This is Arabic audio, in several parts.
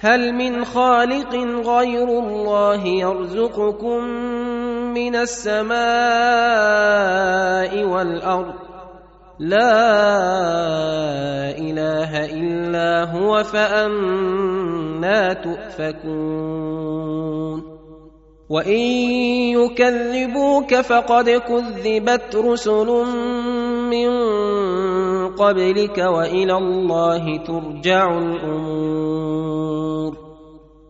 هل من خالق غير الله يرزقكم من السماء والأرض؟ لا إله إلا هو فأنا تؤفكون. وإن يكذبوك فقد كذبت رسل من قبلك وإلى الله ترجع الأمور.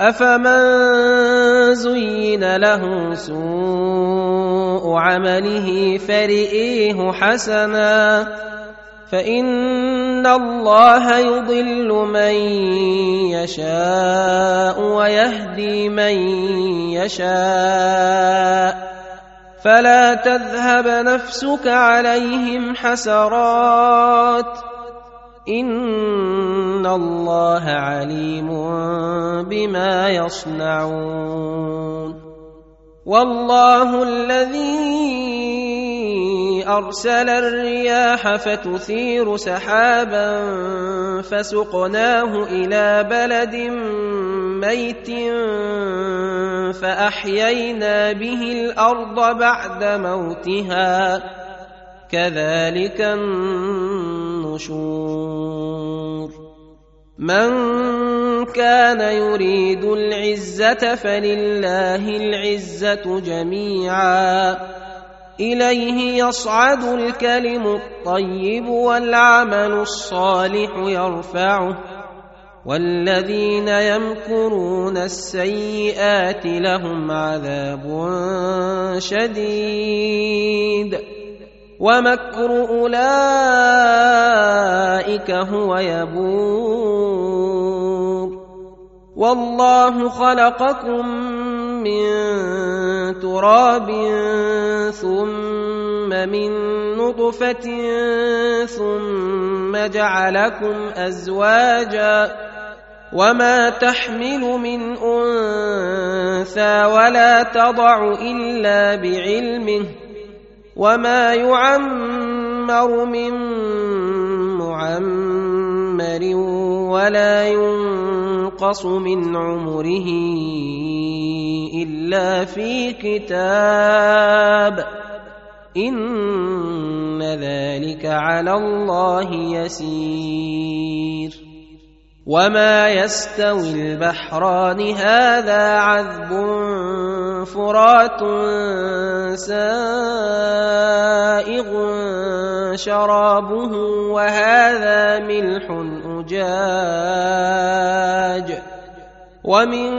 أفمن زين له سوء عمله فرئيه حسنا فإن الله يضل من يشاء ويهدي من يشاء فلا تذهب نفسك عليهم حسرات ان الله عليم بما يصنعون والله الذي ارسل الرياح فتثير سحابا فسقناه إلى بلد ميت فاحيينا به الأرض بعد موتها كذلك النشور من كان يريد العزة فلله العزة جميعا. إليه يصعد الكلم الطيب والعمل الصالح يرفعه. والذين يمكرون السيئات لهم عذاب شديد. ومكر أولئك هو يبور. والله خلقكم من تراب ثم من نطفة ثم جعلكم أزواجا. وما تحمل من أنثى ولا تضع إلا بعلمه. وما يعمر من معمر ولا ينقص من عمره الا في كتاب ان ذلك على الله يسير وما يستوي البحران هذا عذب فرات سائغ شرابه وهذا ملح أجاج ومن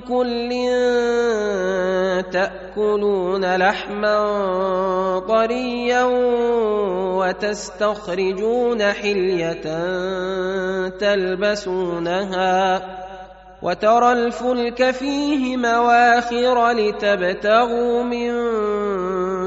كل تأكلون لحما طريا وتستخرجون حلية تلبسونها وترى الفلك فيه مواخر لتبتغوا من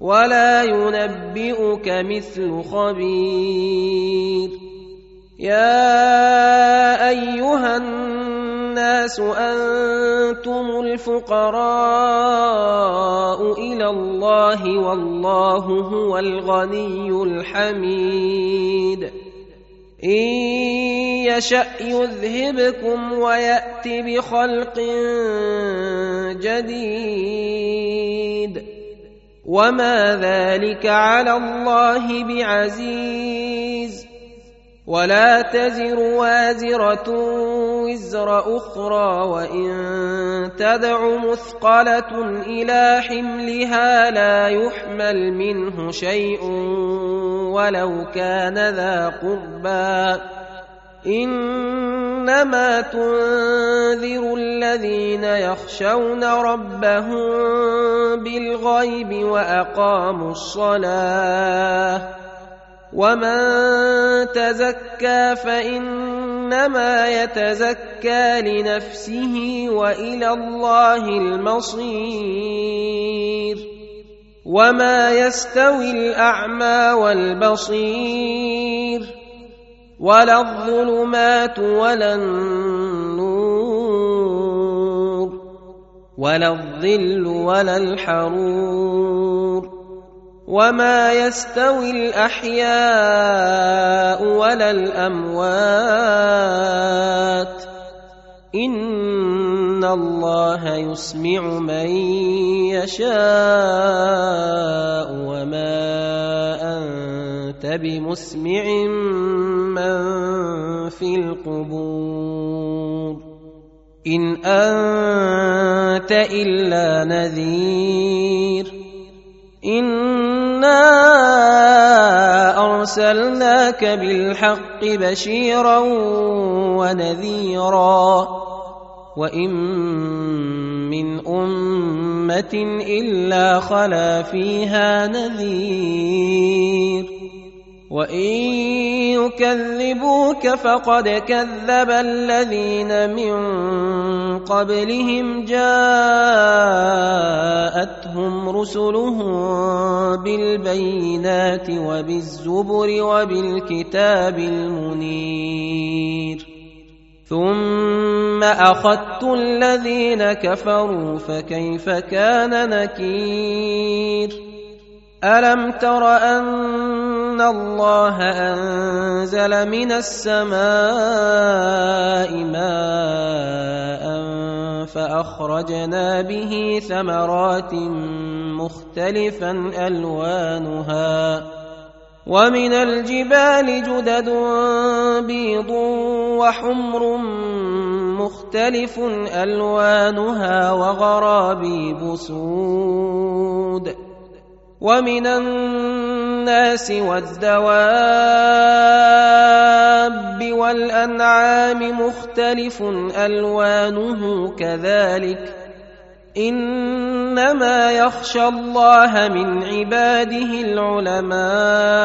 ولا ينبئك مثل خبير. يا أيها الناس أنتم الفقراء إلى الله والله هو الغني الحميد. إن يشأ يذهبكم ويات بخلق جديد. وما ذلك على الله بعزيز ولا تزر وازره وزر أخرى وان تدع مثقله إلى حملها لا يحمل منه شيء ولو كان ذا قربى إنما تنذر الذين يخشون ربهم بالغيب وأقاموا الصلاة ومن تزكى فإنما يتزكى لنفسه وإلى الله المصير وما يستوي الأعمى والبصير ولا الظلمات ولا النور ولا الظل ولا الحرور وما يستوي الأحياء ولا الأموات ان الله يسمع من يشاء وما انت بمسمع من في القبور ان انت الا نذير انا ارسلناك بالحق بشيرا ونذيرا وان من امه الا خلا فيها نذير وان يكذبوك فقد كذب الذين من قبلهم جاءتهم رسلهم بالبينات وبالزبر وبالكتاب المنير ثم اخذت الذين كفروا فكيف كان نكير الم تر ان الله انزل من السماء ماء فاخرجنا به ثمرات مختلفا الوانها ومن الجبال جدد بيض وحمر مختلف ألوانها وغرابيب سود ومن الناس والدواب والأنعام مختلف ألوانه كذلك إنما يخشى الله من عباده العلماء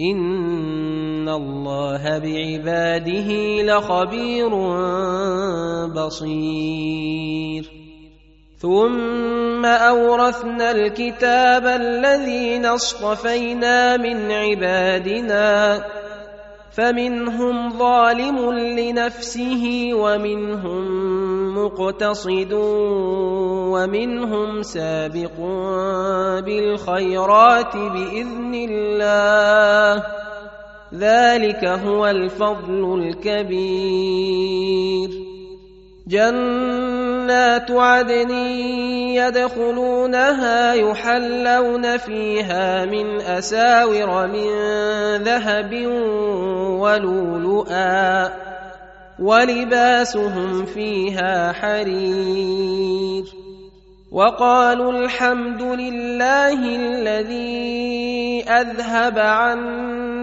ان الله بعباده لخبير بصير. ثم اورثنا الكتاب الذين اصطفينا من عبادنا فمنهم ظالم لنفسه ومنهم مقتصد ومنهم سابق بالخيرات باذن الله. ذلك هو الفضل الكبير. جنات عدن يدخلونها يحلون فيها من أساور من ذهب ولؤلؤا ولباسهم فيها حرير. وقالوا الحمد لله الذي أذهب عنا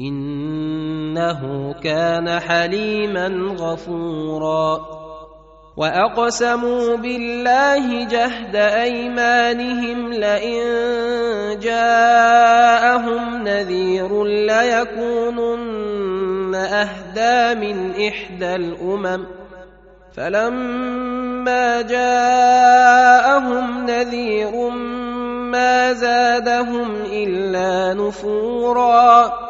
إنه كان حليما غفورا. وأقسموا بالله جهد أيمانهم لئن جاءهم نذير ليكونن أهدى من إحدى الأمم. فلما جاءهم نذير ما زادهم إلا نفورا.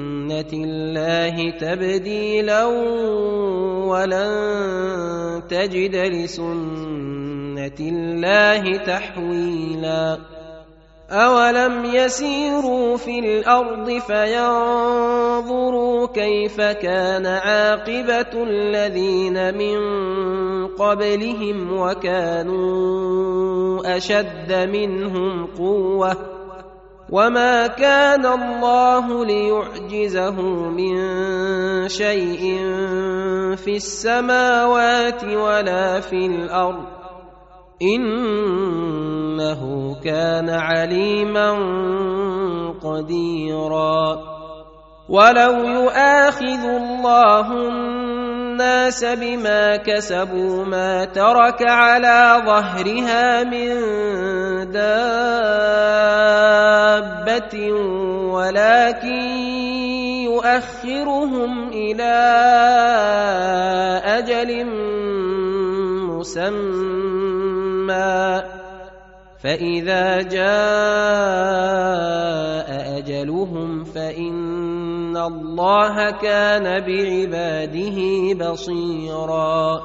الله تبديلا ولن تجد لسنة الله تحويلا. اولم يسيروا في الأرض فينظروا كيف كان عاقبه الذين من قبلهم وكانوا اشد منهم قوه وما كان الله ليعجزه من شيء في السماوات ولا في الأرض انه كان عليما قديرا ولو يؤاخذ الله الناس بما كسبوا ما ترك على ظهرها من دابة ولكن يؤخرهم إلى أجل مسمى. فإذا جاء أجلهم فإن الله كان بعباده بصيرا